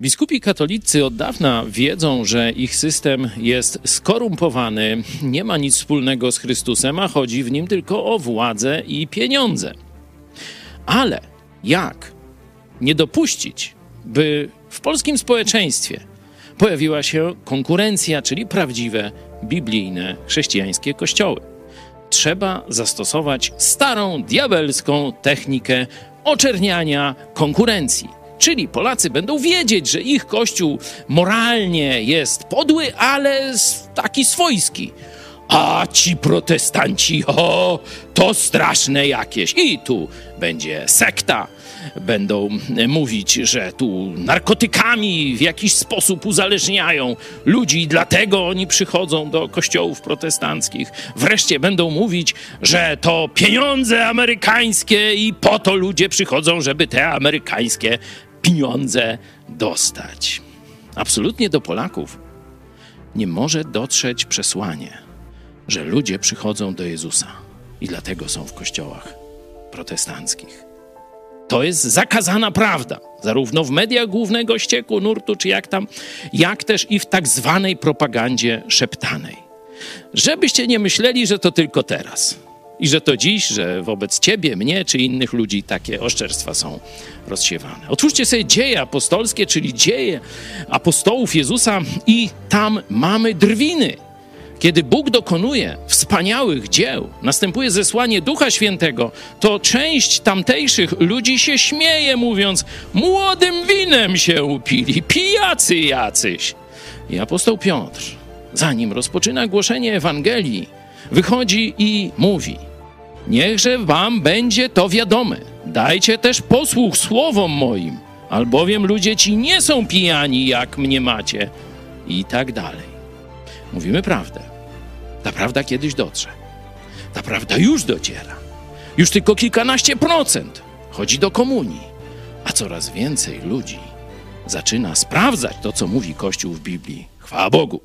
Biskupi katolicy od dawna wiedzą, że ich system jest skorumpowany, nie ma nic wspólnego z Chrystusem, a chodzi w nim tylko o władzę i pieniądze. Ale jak nie dopuścić, by w polskim społeczeństwie pojawiła się konkurencja, czyli prawdziwe biblijne chrześcijańskie kościoły? Trzeba zastosować starą diabelską technikę oczerniania konkurencji Czyli Polacy będą wiedzieć, że ich kościół moralnie jest podły, ale taki swojski. A ci protestanci, o, to straszne jakieś. I tu będzie sekta. Będą mówić, że tu narkotykami w jakiś sposób uzależniają ludzi, i dlatego oni przychodzą do kościołów protestanckich. Wreszcie będą mówić, że to pieniądze amerykańskie i po to ludzie przychodzą, żeby te amerykańskie pieniądze dostać. Absolutnie do Polaków nie może dotrzeć przesłanie, że ludzie przychodzą do Jezusa i dlatego są w kościołach protestanckich. To jest zakazana prawda, zarówno w mediach głównego ścieku, nurtu, czy jak tam, jak też i w tak zwanej propagandzie szeptanej. Żebyście nie myśleli, że to tylko teraz i że to dziś, że wobec ciebie, mnie czy innych ludzi takie oszczerstwa są rozsiewane. Otwórzcie sobie dzieje apostolskie, czyli dzieje apostołów Jezusa i tam mamy drwiny. Kiedy Bóg dokonuje wspaniałych dzieł, następuje zesłanie Ducha Świętego, to część tamtejszych ludzi się śmieje, mówiąc: Młodym winem się upili, pijacy jacyś. I apostoł Piotr, zanim rozpoczyna głoszenie Ewangelii, wychodzi i mówi: Niechże wam będzie to wiadome. Dajcie też posłuch słowom moim, albowiem ludzie ci nie są pijani, jak mnie macie, i tak dalej. Mówimy prawdę. Ta prawda kiedyś dotrze. Ta prawda już dociera. Już tylko kilkanaście procent chodzi do komunii, a coraz więcej ludzi zaczyna sprawdzać to, co mówi Kościół w Biblii. Chwała Bogu.